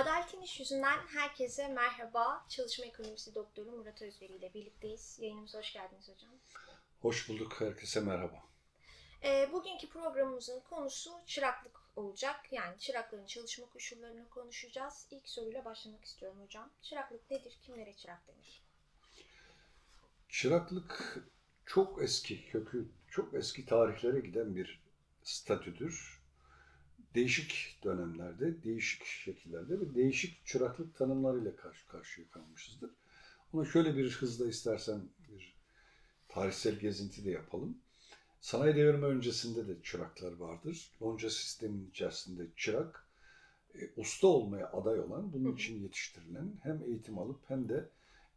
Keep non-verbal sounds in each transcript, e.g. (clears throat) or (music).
Adaletin İş Yüzünden herkese merhaba. Çalışma Ekonomisi Doktoru Murat Özveri ile birlikteyiz. Yayınımıza hoş geldiniz hocam. Hoş bulduk, herkese merhaba. E, bugünkü programımızın konusu çıraklık olacak. Yani çırakların çalışma koşullarını konuşacağız. İlk soruyla başlamak istiyorum hocam. Çıraklık nedir? Kimlere çırak denir? Çıraklık çok eski, kökü çok eski tarihlere giden bir statüdür. Değişik dönemlerde, değişik şekillerde ve değişik çıraklık tanımlarıyla karşı karşıya kalmışızdır. Ama şöyle bir hızla istersen bir tarihsel gezinti de yapalım. Sanayi devrimi öncesinde de çıraklar vardır. Lonca sistemin içerisinde çırak, e, usta olmaya aday olan, bunun için yetiştirilen hem eğitim alıp hem de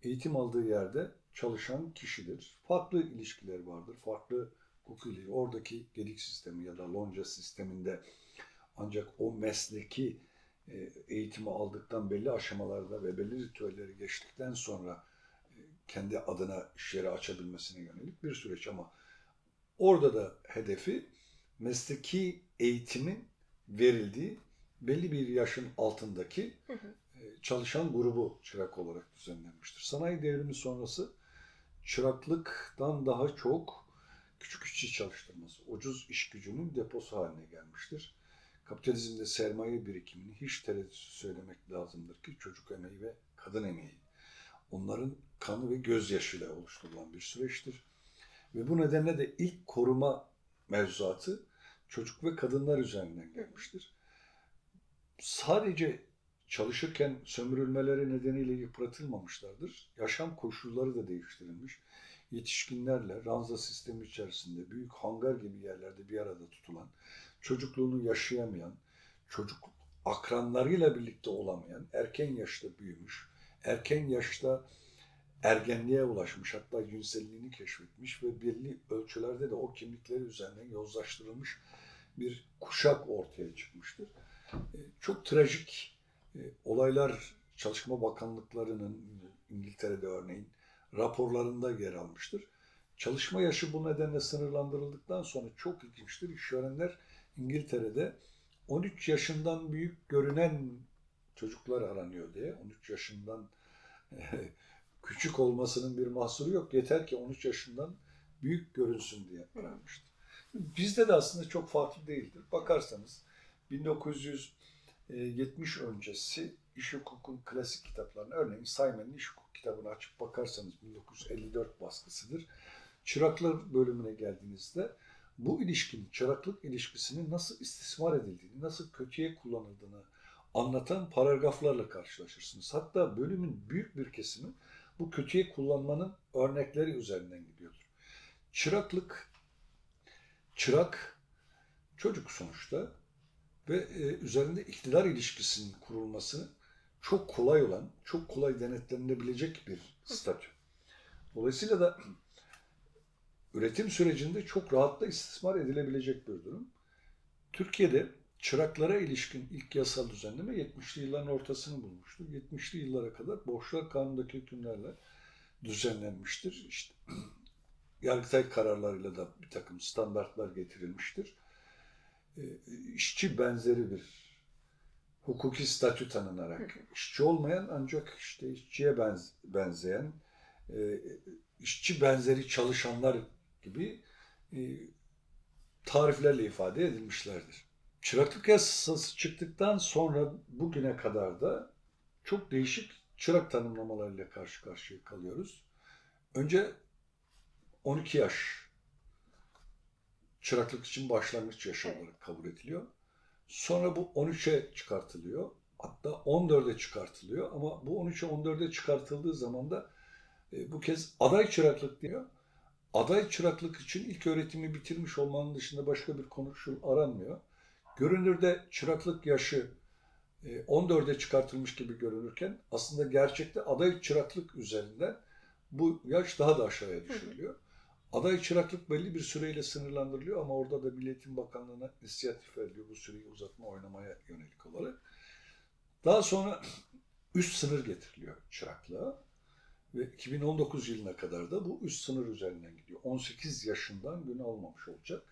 eğitim aldığı yerde çalışan kişidir. Farklı ilişkiler vardır, farklı hukuki, oradaki gedik sistemi ya da lonca sisteminde ancak o mesleki e, eğitimi aldıktan belli aşamalarda ve belli ritüelleri geçtikten sonra e, kendi adına iş yeri açabilmesine yönelik bir süreç ama orada da hedefi mesleki eğitimin verildiği belli bir yaşın altındaki Hı hı. e, çalışan grubu çırak olarak düzenlenmiştir. Sanayi devrimi sonrası çıraklıktan daha çok küçük işçi çalıştırması, ucuz iş gücünün deposu haline gelmiştir. Kapitalizmde sermaye birikimini hiç tereddütsüz söylemek lazımdır ki çocuk emeği ve kadın emeği onların kanı ve gözyaşıyla oluşturulan bir süreçtir. Ve bu nedenle de ilk koruma mevzuatı çocuk ve kadınlar üzerinden gelmiştir. Sadece çalışırken sömürülmeleri nedeniyle yıpratılmamışlardır. Yaşam koşulları da değiştirilmiş. Yetişkinlerle ranza sistemi içerisinde büyük hangar gibi yerlerde bir arada tutulan, çocukluğunu yaşayamayan, çocuk akranlarıyla birlikte olamayan, erken yaşta büyümüş, erken yaşta ergenliğe ulaşmış, hatta cinselliğini keşfetmiş ve belli ölçülerde de o kimlikleri üzerinden yozlaştırılmış bir kuşak ortaya çıkmıştır. E, Çok trajik e, olaylar Çalışma Bakanlıklarının İngiltere'de örneğin raporlarında yer almıştır. Çalışma yaşı bu nedenle sınırlandırıldıktan sonra çok ilginçtir. İşverenler İngiltere'de 13 yaşından büyük görünen çocuklar aranıyor diye. 13 yaşından (laughs) küçük olmasının bir mahsuru yok. Yeter ki 13 yaşından büyük görünsün diye aranmıştır. Bizde de aslında çok farklı değildir. Bakarsanız 1970 öncesi iş hukukun klasik kitaplarına, örneğin Simon'ın iş hukuk kitabını açıp bakarsanız 1954 baskısıdır. Çıraklar bölümüne geldiğinizde bu ilişkinin, çıraklık ilişkisinin nasıl istismar edildiğini, nasıl kötüye kullanıldığını anlatan paragraflarla karşılaşırsınız. Hatta bölümün büyük bir kesimi bu kötüye kullanmanın örnekleri üzerinden gidiyordur. Çıraklık, çırak çocuk sonuçta ve e, üzerinde iktidar ilişkisinin kurulması çok kolay olan, çok kolay denetlenilebilecek bir statü. Dolayısıyla da üretim sürecinde çok rahatla istismar edilebilecek bir durum. Türkiye'de çıraklara ilişkin ilk yasal düzenleme 70'li yılların ortasını bulmuştur. 70'li yıllara kadar Borçlar Kanunu'ndaki hükümlerle düzenlenmiştir. İşte (clears throat) Yargıtay kararlarıyla da bir takım standartlar getirilmiştir. E, işçi benzeri bir hukuki statü tanınarak, işçi olmayan ancak işte işçiye benz, benzeyen, e, işçi benzeri çalışanlar gibi e, tariflerle ifade edilmişlerdir. Çıraklık yasası çıktıktan sonra bugüne kadar da çok değişik çırak tanımlamalarıyla karşı karşıya kalıyoruz. Önce 12 yaş çıraklık için başlangıç yaşı olarak kabul ediliyor. Sonra bu 13'e çıkartılıyor. Hatta 14'e çıkartılıyor ama bu 13'e 14'e çıkartıldığı zaman da e, bu kez aday çıraklık diyor. Aday çıraklık için ilk öğretimi bitirmiş olmanın dışında başka bir konuşul aranmıyor. Görünürde çıraklık yaşı e, 14'e çıkartılmış gibi görünürken aslında gerçekte aday çıraklık üzerinden bu yaş daha da aşağıya düşürülüyor. Aday çıraklık belli bir süreyle sınırlandırılıyor ama orada da Milli Eğitim Bakanlığı'na inisiyatif veriliyor bu süreyi uzatma oynamaya yönelik olarak. Daha sonra (clears throat) üst sınır getiriliyor çıraklığa ve 2019 yılına kadar da bu üst sınır üzerinden gidiyor. 18 yaşından gün almamış olacak.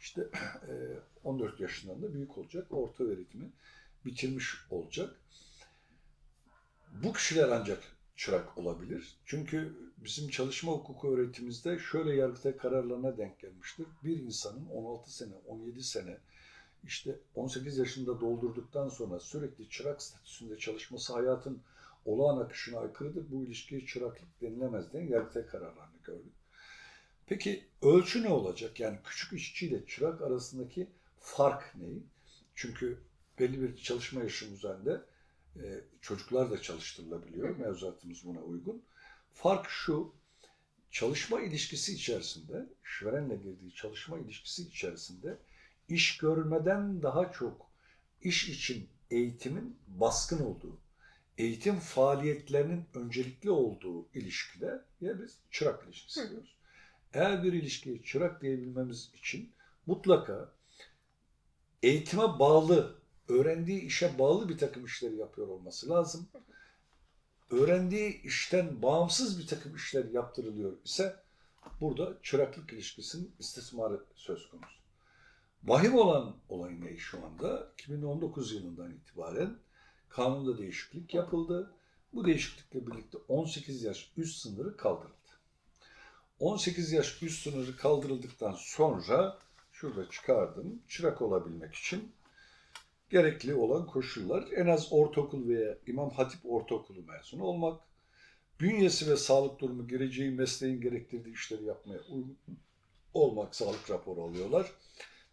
İşte (clears throat) e, 14 yaşından da büyük olacak. Orta öğretimi bitirmiş olacak. bu kişiler ancak çırak olabilir. Çünkü bizim çalışma hukuku öğretimizde şöyle yargıtay kararlarına denk gelmiştir. Bir insanın 16 sene, 17 sene işte 18 yaşında doldurduktan sonra sürekli çırak statüsünde çalışması hayatın olağan akışına aykırıdır. Bu ilişkiye çıraklık denilemez diye yargıtay kararlarını gördük. Peki ölçü ne olacak? Yani küçük işçi ile çırak arasındaki fark ne? Çünkü belli bir çalışma yaşı üzerinde e, çocuklar da çalıştırılabiliyor. Mevzuatımız buna uygun. Fark şu, çalışma ilişkisi içerisinde, işverenle girdiği çalışma ilişkisi içerisinde iş görmeden daha çok iş için eğitimin baskın olduğu, eğitim faaliyetlerinin öncelikli olduğu ilişkide ya biz çırak ilişkisi Hı diyoruz. Eğer bir ilişkiye çırak diyebilmemiz için mutlaka eğitime bağlı, öğrendiği işe bağlı bir takım işleri yapıyor olması lazım. Öğrendiği işten bağımsız bir takım işler yaptırılıyor ise burada çıraklık ilişkisinin istismarı söz konusu. Vahim olan olay ne şu anda? 2019 yılından itibaren kanunda değişiklik yapıldı. Bu değişiklikle birlikte 18 yaş üst sınırı kaldırıldı. 18 yaş üst sınırı kaldırıldıktan sonra şurada çıkardım çırak olabilmek için gerekli olan koşullar en az ortaokul veya İmam Hatip Ortaokulu mezunu olmak, bünyesi ve sağlık durumu gireceği mesleğin gerektirdiği işleri yapmaya uygun olmak sağlık raporu alıyorlar.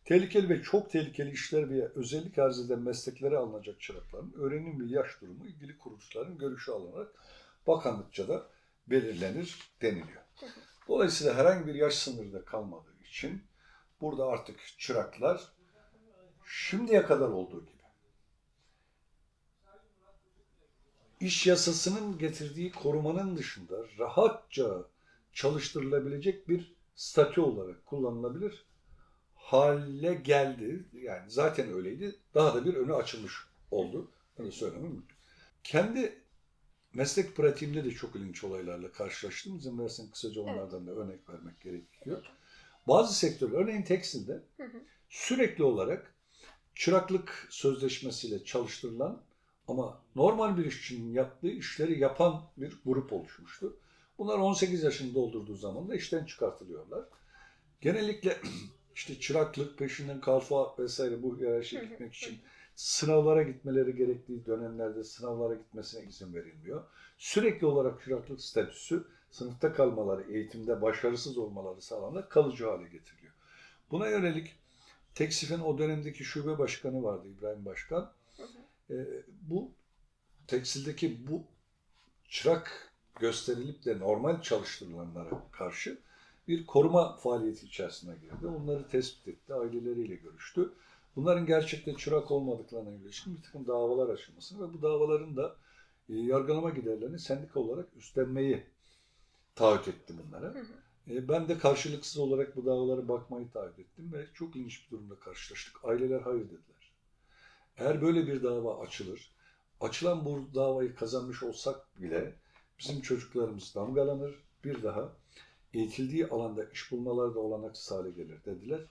Tehlikeli ve çok tehlikeli işler veya özellik arz eden mesleklere alınacak çırakların öğrenim ve yaş durumu ilgili kuruluşların görüşü alınarak bakanlıkça da belirlenir deniliyor. Dolayısıyla herhangi bir yaş sınırı da kalmadığı için burada artık çıraklar şimdiye kadar olduğu gibi iş yasasının getirdiği korumanın dışında rahatça çalıştırılabilecek bir statü olarak kullanılabilir hale geldi. Yani zaten öyleydi. Daha da bir önü açılmış oldu. Bunu söylemem mümkün. Kendi meslek pratiğimde de çok ilginç olaylarla karşılaştım. İzin versen kısaca onlardan da örnek vermek gerekiyor. Bazı sektörler, örneğin tekstilde sürekli olarak çıraklık sözleşmesiyle çalıştırılan ama normal bir işçinin yaptığı işleri yapan bir grup oluşmuştu. Bunlar 18 yaşını doldurduğu zaman da işten çıkartılıyorlar. Genellikle (clears throat) işte çıraklık, peşinden kalfa vesaire bu hiyerarşiye gitmek için sınavlara gitmeleri gerektiği dönemlerde sınavlara gitmesine izin verilmiyor. Sürekli olarak çıraklık statüsü sınıfta kalmaları, eğitimde başarısız olmaları sağlanarak kalıcı hale getiriliyor. Buna yönelik Teksif'in o dönemdeki şube başkanı vardı İbrahim Başkan. Ee, bu tekstildeki bu çırak gösterilip de normal çalıştırılanlara karşı bir koruma faaliyeti içerisine girdi. Onları tespit etti, aileleriyle görüştü. Bunların gerçekten çırak olmadıklarına ilişkin bir takım davalar açılmasını ve bu davaların da e, yargılama giderlerini sendika olarak üstlenmeyi taahhüt etti bunlara. Hı hı. E, Ben de karşılıksız olarak bu davalara bakmayı taahhüt ettim ve çok ilginç bir durumda karşılaştık. Aileler hayır dediler. Eğer böyle bir dava açılır, açılan bu davayı kazanmış olsak bile bizim çocuklarımız damgalanır, bir daha eğitildiği alanda iş bulmaları da olanaksız hale gelir dediler.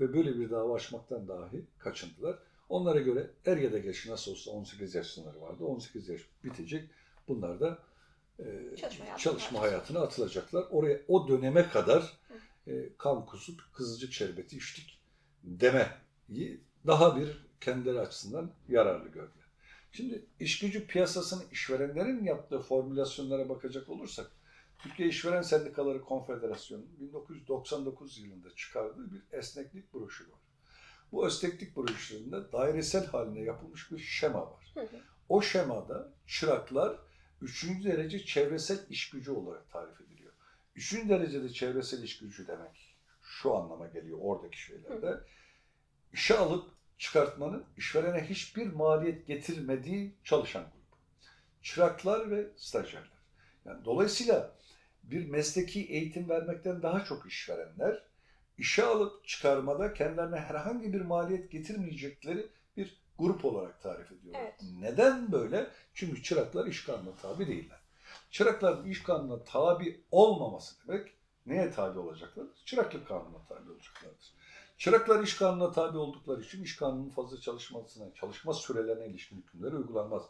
Ve böyle bir dava açmaktan dahi kaçındılar. Onlara göre er ya da geç nasıl olsa 18 yaş sınırı vardı. 18 yaş bitecek. Bunlar da e, Çalışma hayatına çalışma hayatına atılacaklar. Oraya o döneme kadar e, kan kusup kızılcık şerbeti içtik demeyi daha bir kendileri açısından yararlı gördüler. Şimdi iş gücü piyasasını işverenlerin yaptığı formülasyonlara bakacak olursak Türkiye İşveren Sendikaları Konfederasyonu 1999 yılında çıkardığı bir esneklik broşürü var. Bu esneklik broşüründe dairesel haline yapılmış bir şema var. Hı hı. O şemada çıraklar üçüncü derece çevresel iş gücü olarak tarif ediliyor. Üçüncü derecede çevresel iş gücü demek şu anlama geliyor oradaki şeylerde. İşe alıp çıkartmanın işverene hiçbir maliyet getirmediği çalışan grubu. Çıraklar ve stajyerler. Yani dolayısıyla bir mesleki eğitim vermekten daha çok işverenler işe alıp çıkarmada kendilerine herhangi bir maliyet getirmeyecekleri bir grup olarak tarif ediyorlar. Evet. Neden böyle? Çünkü çıraklar iş kanununa tabi değiller. Çırakların iş kanununa tabi olmaması demek neye tabi olacaklar? Çıraklık kanununa tabi olacaklardır. Çıraklar iş kanununa tabi oldukları için iş kanununun fazla çalışmasına, çalışma sürelerine ilişkin hükümleri uygulanmaz.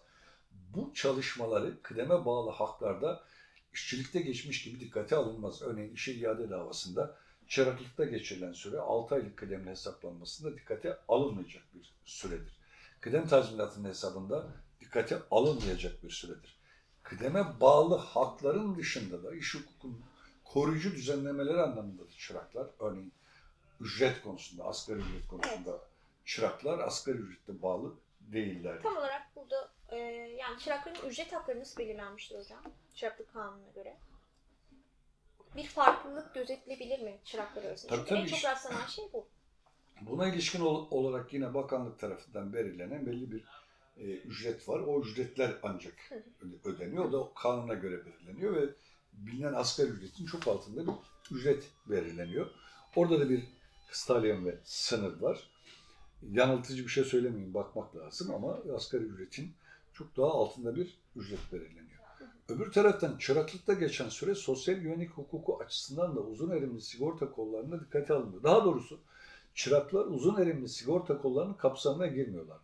Bu çalışmaları kıdeme bağlı haklarda işçilikte geçmiş gibi dikkate alınmaz. Örneğin işe iade davasında çıraklıkta geçirilen süre 6 aylık kıdemli hesaplanmasında dikkate alınmayacak bir süredir. Kıdem tazminatının hesabında dikkate alınmayacak bir süredir. Kıdeme bağlı hakların dışında da iş hukukunun koruyucu düzenlemeleri anlamında da çıraklar, örneğin ücret konusunda, asgari ücret konusunda çıraklar asgari ücrete bağlı değiller. Tam olarak burada e, yani çırakların ücret hakları nasıl belirlenmiştir hocam? Çıraklık kanununa göre. Bir farklılık gözetilebilir mi çıraklar arasında? Tabii, Çünkü en tabii. çok rastlanan şey bu. Buna ilişkin ol- olarak yine bakanlık tarafından belirlenen belli bir e, ücret var. O ücretler ancak öde- ödeniyor. O da kanuna göre belirleniyor ve bilinen asgari ücretin çok altında bir ücret belirleniyor. Orada da bir kıstalyen ve sınır var. Yanıltıcı bir şey söylemeyeyim, bakmak lazım ama asgari ücretin çok daha altında bir ücret belirleniyor. Öbür taraftan çıraklıkta geçen süre sosyal güvenlik hukuku açısından da uzun erimli sigorta kollarına dikkate alınıyor. Daha doğrusu çıraklar uzun erimli sigorta kollarının kapsamına girmiyorlar.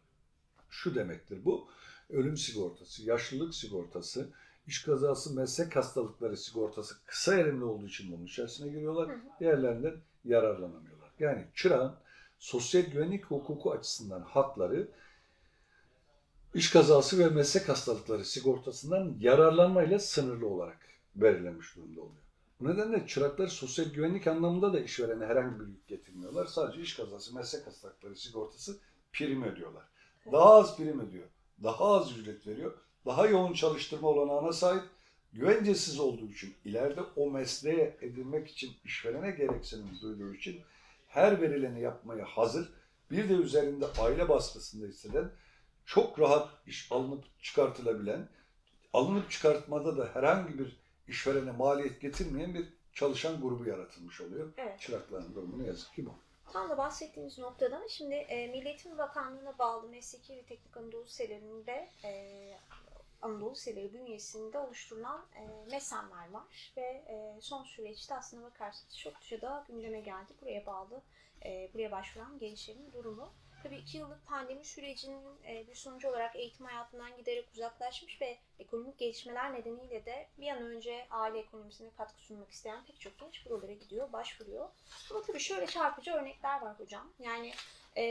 Şu demektir bu, ölüm sigortası, yaşlılık sigortası, iş kazası, meslek hastalıkları sigortası kısa erimli olduğu için bunun içerisine giriyorlar. Diğerlerinden yararlanamıyorlar. Yani çırağın sosyal güvenlik hukuku açısından hakları iş kazası ve meslek hastalıkları sigortasından yararlanmayla sınırlı olarak belirlenmiş durumda oluyor. Bu nedenle çıraklar sosyal güvenlik anlamında da işverene herhangi bir yük getirmiyorlar. Sadece iş kazası, meslek hastalıkları sigortası prim ödüyorlar. Daha az prim ödüyor. Daha az ücret veriyor. Daha yoğun çalıştırma olanağına sahip. Güvencesiz olduğu için, ileride o mesleğe edinmek için işverene gereksinim duyduğu için her verileni yapmaya hazır. Bir de üzerinde aile baskısında hisseden, çok rahat iş alınıp çıkartılabilen, alınıp çıkartmada da herhangi bir işverene maliyet getirmeyen bir çalışan grubu yaratılmış oluyor. Evet. Çırakların durumu ne yazık ki bu. Tam da bahsettiğimiz noktada şimdi e, Milli Eğitim Bakanlığı'na bağlı Mesleki ve Teknik Anadolu Liselerinde e, Anadolu Liseleri bünyesinde oluşturulan e, mesenler var ve e, son süreçte aslına bakarsanız çokça da gündeme geldi. Buraya bağlı, e, buraya başvuran gençlerin durumu. Tabii iki yıllık pandemi sürecinin e, bir sonucu olarak eğitim hayatından giderek uzaklaşmış ve ekonomik gelişmeler nedeniyle de bir an önce aile ekonomisine katkı sunmak isteyen pek çok genç buralara gidiyor, başvuruyor. Ama tabii şöyle çarpıcı örnekler var hocam. Yani e,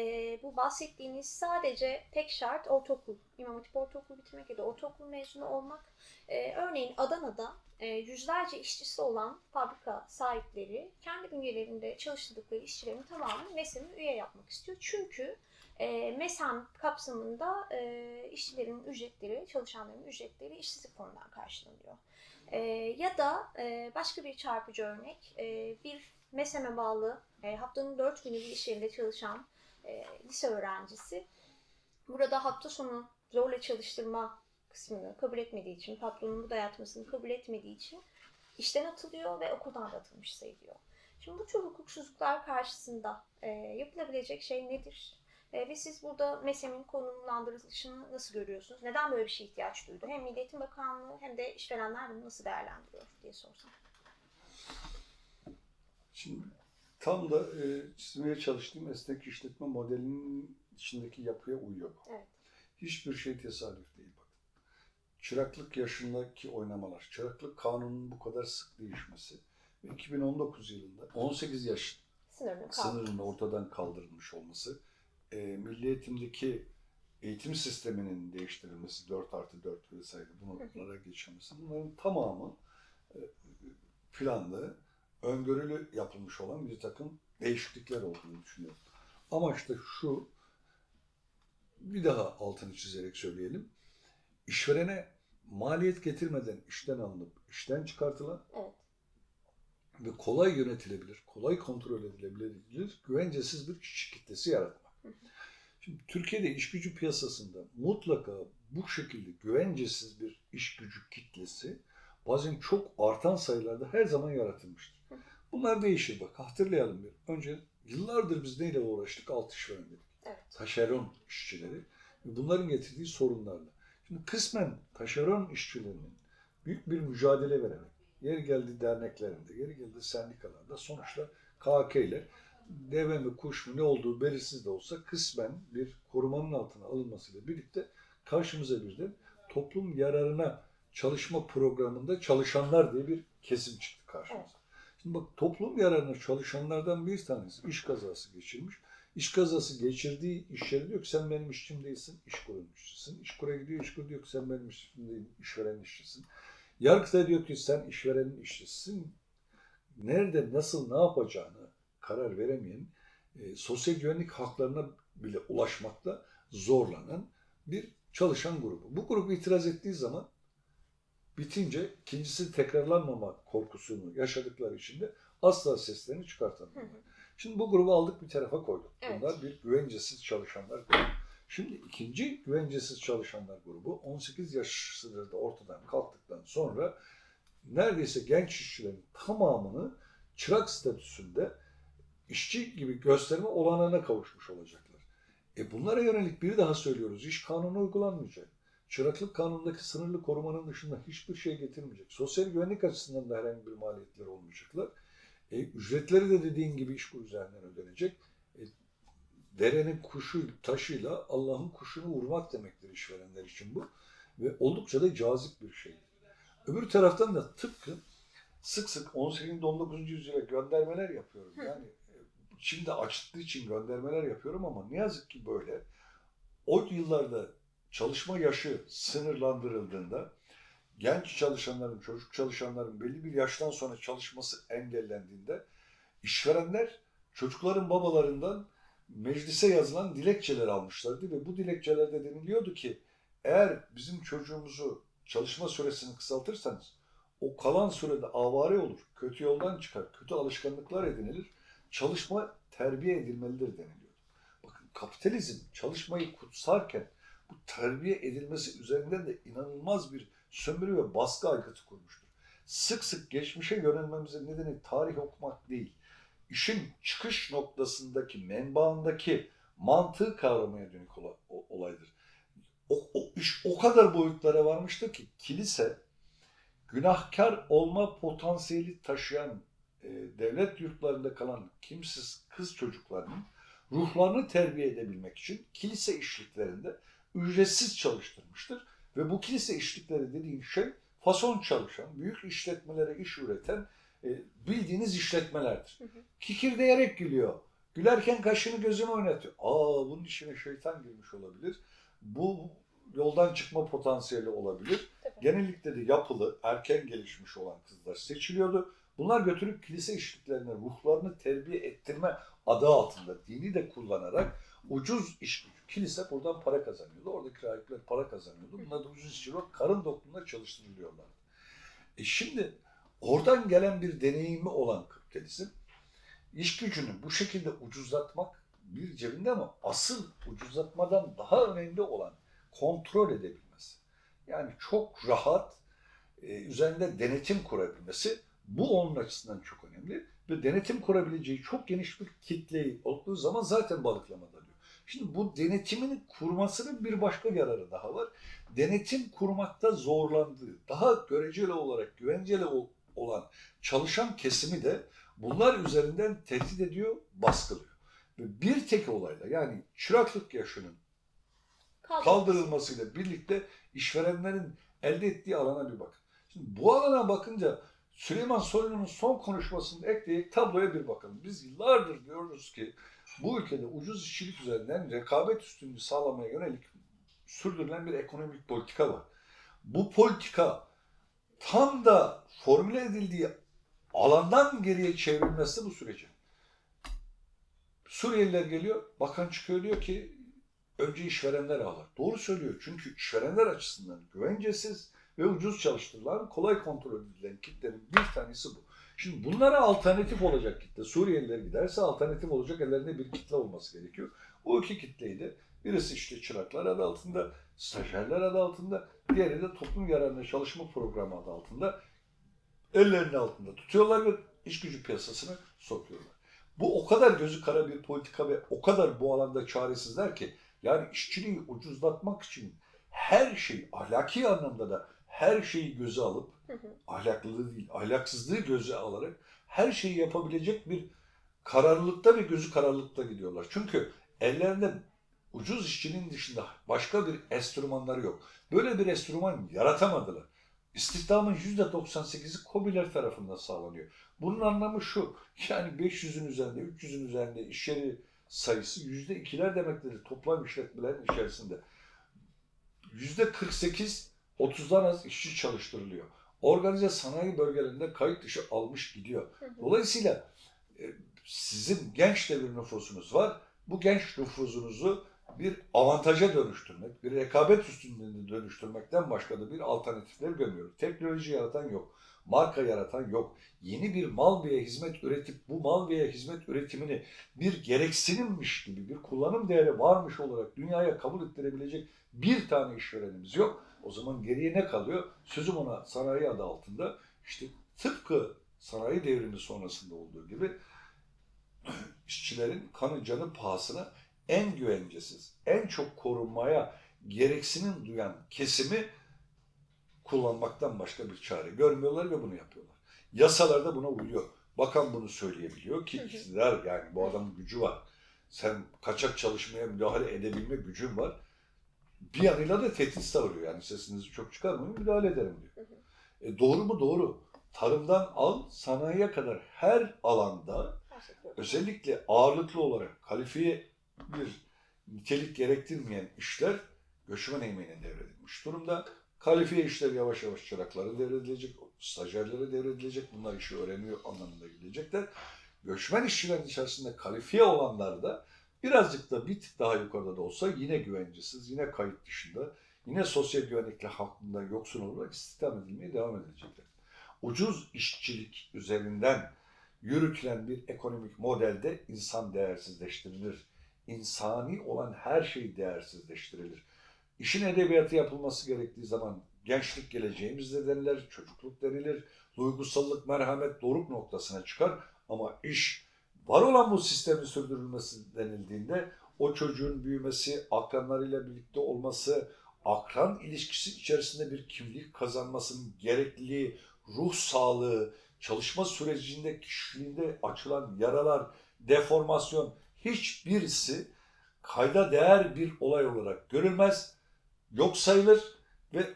bu bahsettiğiniz sadece tek şart ortaokul, İmam Hatip ortaokul bitirmek ya da ortaokul mezunu olmak. E, örneğin Adana'da e, yüzlerce işçisi olan fabrika sahipleri kendi bünyelerinde çalıştırdıkları işçilerin tamamını MESEM'e üye yapmak istiyor. Çünkü e, MESEM kapsamında e, işçilerin ücretleri, çalışanların ücretleri işsizlik fonundan karşılanıyor. E, ya da e, başka bir çarpıcı örnek, e, bir MESEM'e bağlı e, haftanın dört günü bir iş yerinde çalışan e, lise öğrencisi burada hafta sonu zorla çalıştırma kısmını kabul etmediği için, patronun bu dayatmasını kabul etmediği için işten atılıyor ve okuldan da atılmış sayılıyor. Şimdi bu tür hukuksuzluklar karşısında e, yapılabilecek şey nedir? E, ve siz burada MESEM'in konumlandırılışını nasıl görüyorsunuz? Neden böyle bir şeye ihtiyaç duydu? Hem Milli Eğitim Bakanlığı hem de işverenler bunu nasıl değerlendiriyor diye sorsam. Şimdi tam da e, çizmeye çalıştığım esnek işletme modelinin içindeki yapıya uyuyor. bu. Evet. Hiçbir şey tesadüf değil bakın. Çıraklık yaşındaki oynamalar, çıraklık kanunun bu kadar sık değişmesi ve 2019 yılında 18 yaş Sınırını kaldı. sınırının ortadan kaldırılmış olması, e, milli eğitimdeki eğitim sisteminin değiştirilmesi, 4 artı 4 vesaire bunlara geçilmesi, bunların tamamı e, planlı, öngörülü yapılmış olan bir takım değişiklikler olduğunu düşünüyorum. Amaç da şu, bir daha altını çizerek söyleyelim. İşverene maliyet getirmeden işten alınıp işten çıkartılan Evet. ve kolay yönetilebilir, kolay kontrol edilebilir, güvencesiz bir işçi kitlesi yaratmak. Şimdi Türkiye'de iş gücü piyasasında mutlaka bu şekilde güvencesiz bir iş gücü kitlesi bazen çok artan sayılarda her zaman yaratılmıştır. Bunlar değişir bak hatırlayalım bir. Önce yıllardır biz neyle uğraştık? Alt işveren dedik. Evet. Taşeron işçileri bunların getirdiği sorunlarla. Şimdi kısmen taşeron işçilerinin büyük bir mücadele vererek Yeri geldi derneklerinde, yeri geldi sendikalarda sonuçta KK ile deve mi kuş mu ne olduğu belirsiz de olsa kısmen bir korumanın altına alınmasıyla birlikte karşımıza bir de toplum yararına çalışma programında çalışanlar diye bir kesim çıktı karşımıza. Evet. Şimdi bak toplum yararına çalışanlardan bir tanesi iş kazası geçirmiş. İş kazası geçirdiği iş yeri diyor ki sen benim işçim değilsin, iş kurun işçisin. İş kura gidiyor, iş kur diyor ki sen benim işçim değilsin, işveren işçisin. Yargıta diyor ki sen işverenin işçisisin. Nerede, nasıl, ne yapacağını karar veremeyen, e, sosyal güvenlik haklarına bile ulaşmakta zorlanan bir çalışan grubu. Bu grup itiraz ettiği zaman bitince ikincisi tekrarlanmama korkusunu yaşadıkları için de asla seslerini çıkartamıyorlar. Şimdi bu grubu aldık bir tarafa koyduk. Evet. Bunlar bir güvencesiz çalışanlar grubu. Şimdi ikinci güvencesiz çalışanlar grubu 18 yaş sınırı da ortadan kalktıktan sonra neredeyse genç işçilerin tamamını çırak statüsünde işçi gibi gösterme olanağına kavuşmuş olacaklar. E bunlara yönelik bir daha söylüyoruz. İş kanunu uygulanmayacak. Çıraklık kanunundaki sınırlı korumanın dışında hiçbir şey getirmeyecek. Sosyal güvenlik açısından da herhangi bir maliyetleri olmayacaklar. E, ücretleri de dediğin gibi iş kur üzerinden ödenecek. E, derenin kuşu taşıyla Allah'ın kuşunu vurmak demektir işverenler için bu. Ve oldukça da cazip bir şey. Öbür taraftan da tıpkı sık sık 18. 19. yüzyıla göndermeler yapıyorum. Yani e, şimdi açtığı için göndermeler yapıyorum ama ne yazık ki böyle. O yıllarda çalışma yaşı sınırlandırıldığında genç çalışanların, çocuk çalışanların belli bir yaştan sonra çalışması engellendiğinde işverenler çocukların babalarından meclise yazılan dilekçeler almışlardı ve bu dilekçelerde deniliyordu ki eğer bizim çocuğumuzu çalışma süresini kısaltırsanız o kalan sürede avare olur, kötü yoldan çıkar, kötü alışkanlıklar edinilir, çalışma terbiye edilmelidir deniliyordu. Bakın kapitalizm çalışmayı kutsarken bu terbiye edilmesi üzerinden de inanılmaz bir sömürü ve baskı aygıtı kurmuştur. Sık sık geçmişe yönelmemizin nedeni tarih okumak değil, işin çıkış noktasındaki, menbaındaki mantığı kavramaya dönük olaydır. O, o iş o kadar boyutlara varmıştır ki kilise günahkar olma potansiyeli taşıyan e, devlet yurtlarında kalan kimsiz kız çocuklarının ruhlarını terbiye edebilmek için kilise işliklerinde ücretsiz çalıştırmıştır. Ve bu kilise işlikleri dediğin şey fason çalışan, büyük işletmelere iş üreten e, bildiğiniz işletmelerdir. Hı hı. Kikirdeyerek gülüyor. Gülerken kaşını gözünü oynatıyor. Aa bunun içine şeytan girmiş olabilir. Bu yoldan çıkma potansiyeli olabilir. Tabii. Genellikle de yapılı, erken gelişmiş olan kızlar seçiliyordu. Bunlar götürüp kilise işliklerine ruhlarını terbiye ettirme adı altında dini de kullanarak ucuz iş gücü. Kilise buradan para kazanıyordu. Oradaki rahipler para kazanıyordu. Bunlar da ucuz işçi olarak karın dokluğunda çalıştırılıyorlardı. E şimdi oradan gelen bir deneyimi olan kapitalizm iş gücünü bu şekilde ucuzlatmak bir cebinde ama asıl ucuzlatmadan daha önemli olan kontrol edebilmesi. Yani çok rahat e, üzerinde denetim kurabilmesi bu onun açısından çok önemli. Ve denetim kurabileceği çok geniş bir kitleyi olduğu zaman zaten balıklamada diyor. Şimdi bu denetimini kurmasının bir başka yararı daha var. Denetim kurmakta zorlandığı, daha göreceli olarak güvenceli ol- olan çalışan kesimi de bunlar üzerinden tehdit ediyor, baskılıyor. Ve bir tek olayla yani çıraklık yaşının kaldırılmasıyla birlikte işverenlerin elde ettiği alana bir bakın. Şimdi bu alana bakınca Süleyman Soylu'nun son konuşmasını ekleyerek tabloya bir bakalım. Biz yıllardır diyoruz ki bu ülkede ucuz işçilik üzerinden rekabet üstünlüğü sağlamaya yönelik sürdürülen bir ekonomik politika var. Bu politika tam da formüle edildiği alandan geriye çevrilmesi bu sürecin. Suriyeliler geliyor, bakan çıkıyor diyor ki önce işverenler ağlar. Doğru söylüyor çünkü işverenler açısından güvencesiz ve ucuz çalıştırılan, kolay kontrol edilen kitlenin bir tanesi bu. Şimdi bunlara alternatif olacak kitle. Suriyeliler giderse alternatif olacak ellerinde bir kitle olması gerekiyor. O iki kitleyi de birisi işte çıraklar adı altında, stajyerler adı altında, diğeri de toplum yararına çalışma programı adı altında ellerinin altında tutuyorlar ve iş gücü piyasasına sokuyorlar. Bu o kadar gözü kara bir politika ve o kadar bu alanda çaresizler ki yani işçiliği ucuzlatmak için her şey ahlaki anlamda da her şeyi göze alıp ahlaklılığı değil, ahlaksızlığı göze alarak her şeyi yapabilecek bir kararlılıkta ve gözü kararlılıkta gidiyorlar. Çünkü ellerinde ucuz işçinin dışında başka bir enstrümanları yok. Böyle bir enstrüman yaratamadılar. İstihdamın %98'i KOBİ'ler tarafından sağlanıyor. Bunun anlamı şu, yani 500'ün üzerinde, 300'ün üzerinde iş yeri sayısı %2'ler demektir toplam işletmelerin içerisinde. %48, 30'dan az işçi çalıştırılıyor. Organize sanayi bölgelerinde kayıt dışı almış gidiyor. Dolayısıyla e, sizin genç de bir nüfusunuz var. Bu genç nüfusunuzu bir avantaja dönüştürmek, bir rekabet üstünlüğüne dönüştürmekten başka da bir alternatifleri görmüyoruz. Teknoloji yaratan yok, marka yaratan yok. Yeni bir mal veya hizmet üretip bu mal veya hizmet üretimini bir gereksinimmiş gibi, bir kullanım değeri varmış olarak dünyaya kabul ettirebilecek bir tane işverenimiz yok. O zaman geriye ne kalıyor? Sözüm ona sanayi adı altında işte tıpkı sanayi devrimi sonrasında olduğu gibi (clears throat) işçilerin kanı canı pahasına en güvencesiz, en çok korunmaya gereksinim duyan kesimi kullanmaktan başka bir çare görmüyorlar ve bunu yapıyorlar. Yasalar da buna uyuyor. Bakan bunu söyleyebiliyor ki iktidar yani bu adamın gücü var. Sen kaçak çalışmaya müdahale edebilme gücün var. Bir yanıyla da tehdit savuruyor yani sesinizi çok çıkarmayın müdahale ederim diyor. E doğru mu? Doğru. Tarımdan al sanayiye kadar her alanda özellikle ağırlıklı olarak kalifiye bir nitelik gerektirmeyen işler göçmen emeğine devredilmiş durumda. Kalifiye işler yavaş yavaş çıraklara devredilecek, stajyerlere devredilecek. Bunlar işi öğreniyor anlamında gidecekler. Göçmen işçilerin içerisinde kalifiye olanlar da birazcık da bir tık daha yukarıda da olsa yine güvencesiz, yine kayıt dışında, yine sosyal güvenlikle hakkında yoksun olarak istihdam edilmeye devam edilecekler. Ucuz işçilik üzerinden yürütülen bir ekonomik modelde insan değersizleştirilir. İnsani olan her şey değersizleştirilir. İşin edebiyatı yapılması gerektiği zaman gençlik geleceğimizde denilir, çocukluk denilir, duygusallık, merhamet doruk noktasına çıkar ama iş var olan bu sistemin sürdürülmesi denildiğinde o çocuğun büyümesi, akranlarıyla birlikte olması, akran ilişkisi içerisinde bir kimlik kazanmasının gerekliliği, ruh sağlığı, çalışma sürecinde kişiliğinde açılan yaralar, deformasyon hiçbirisi kayda değer bir olay olarak görülmez, yok sayılır ve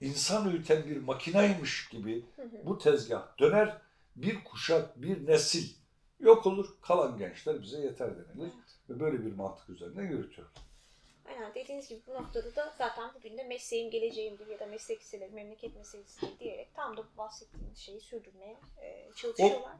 insan üreten bir makinaymış gibi bu tezgah döner, bir kuşak, bir nesil yok olur, kalan gençler bize yeter denilir ve böyle bir mantık üzerinden yürütüyor. Aynen dediğiniz gibi bu noktada da zaten bugün de mesleğim geleceğimdir ya da meslek liseleri memleket meselesidir diyerek tam da bu bahsettiğiniz şeyi sürdürmeye e, çalışıyorlar.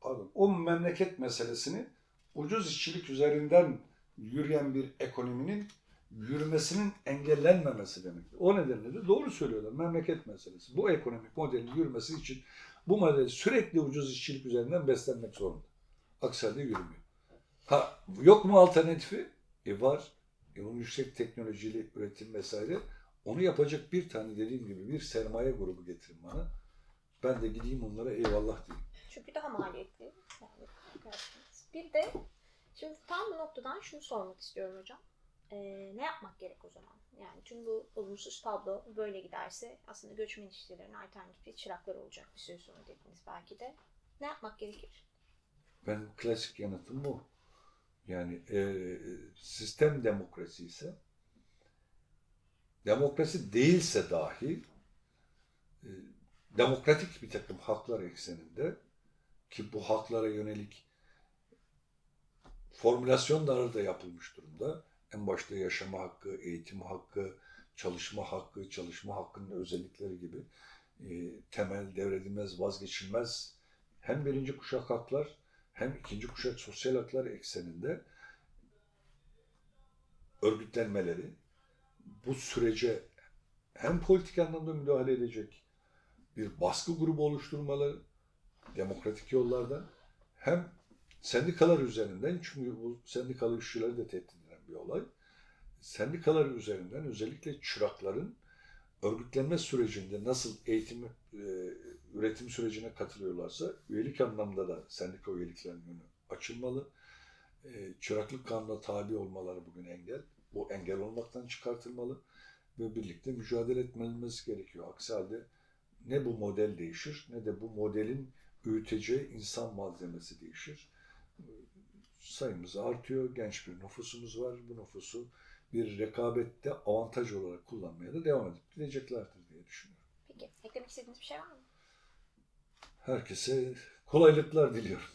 Pardon, o memleket meselesini ucuz işçilik üzerinden yürüyen bir ekonominin yürümesinin engellenmemesi demektir. O nedenle de doğru söylüyorlar. Memleket meselesi. Bu ekonomik modelin yürümesi için bu model sürekli ucuz işçilik üzerinden beslenmek zorunda. Aksi halde yürümüyor. Ha, yok mu alternatifi? E var. E onun yüksek teknolojili üretim vesaire. Onu yapacak bir tane dediğim gibi bir sermaye grubu getirin bana. Ben de gideyim onlara eyvallah diyeyim. Çünkü daha maliyetli. Bir de şimdi tam bu noktadan şunu sormak istiyorum hocam. E, ne yapmak gerek o zaman? Yani tüm bu olumsuz tablo böyle giderse aslında göçmen işçilerin alternatifi çıraklar olacak bir süre sonra dediniz belki de. Ne yapmak gerekir? Ben klasik yanıtım bu. Yani e, sistem demokrasi ise demokrasi değilse dahi e, demokratik bir takım haklar ekseninde ki bu haklara yönelik formülasyonları da yapılmış durumda. En başta yaşama hakkı, eğitim hakkı, çalışma hakkı, çalışma hakkının özellikleri gibi e, temel, devredilmez, vazgeçilmez hem birinci kuşak haklar hem ikinci kuşak sosyal haklar ekseninde örgütlenmeleri bu sürece hem politik anlamda müdahale edecek bir baskı grubu oluşturmaları demokratik yollardan hem sendikalar üzerinden çünkü bu sendikalı işçileri de tehdit bir olay. Sendikalar üzerinden özellikle çırakların örgütlenme sürecinde nasıl eğitim e, üretim sürecine katılıyorlarsa üyelik anlamda da sendika üyeliklerinin önü açılmalı. E, çıraklık kanuna tabi olmaları bugün engel. Bu engel olmaktan çıkartılmalı ve birlikte mücadele etmemiz gerekiyor. Aksi halde ne bu model değişir ne de bu modelin üreteceği insan malzemesi değişir. Sayımız artıyor. Genç bir nüfusumuz var. Bu nüfusu bir rekabette avantaj olarak kullanmaya da devam edip gideceklerdir diye düşünüyorum. Peki eklemek istediğiniz bir şey var mı? Herkese kolaylıklar diliyorum.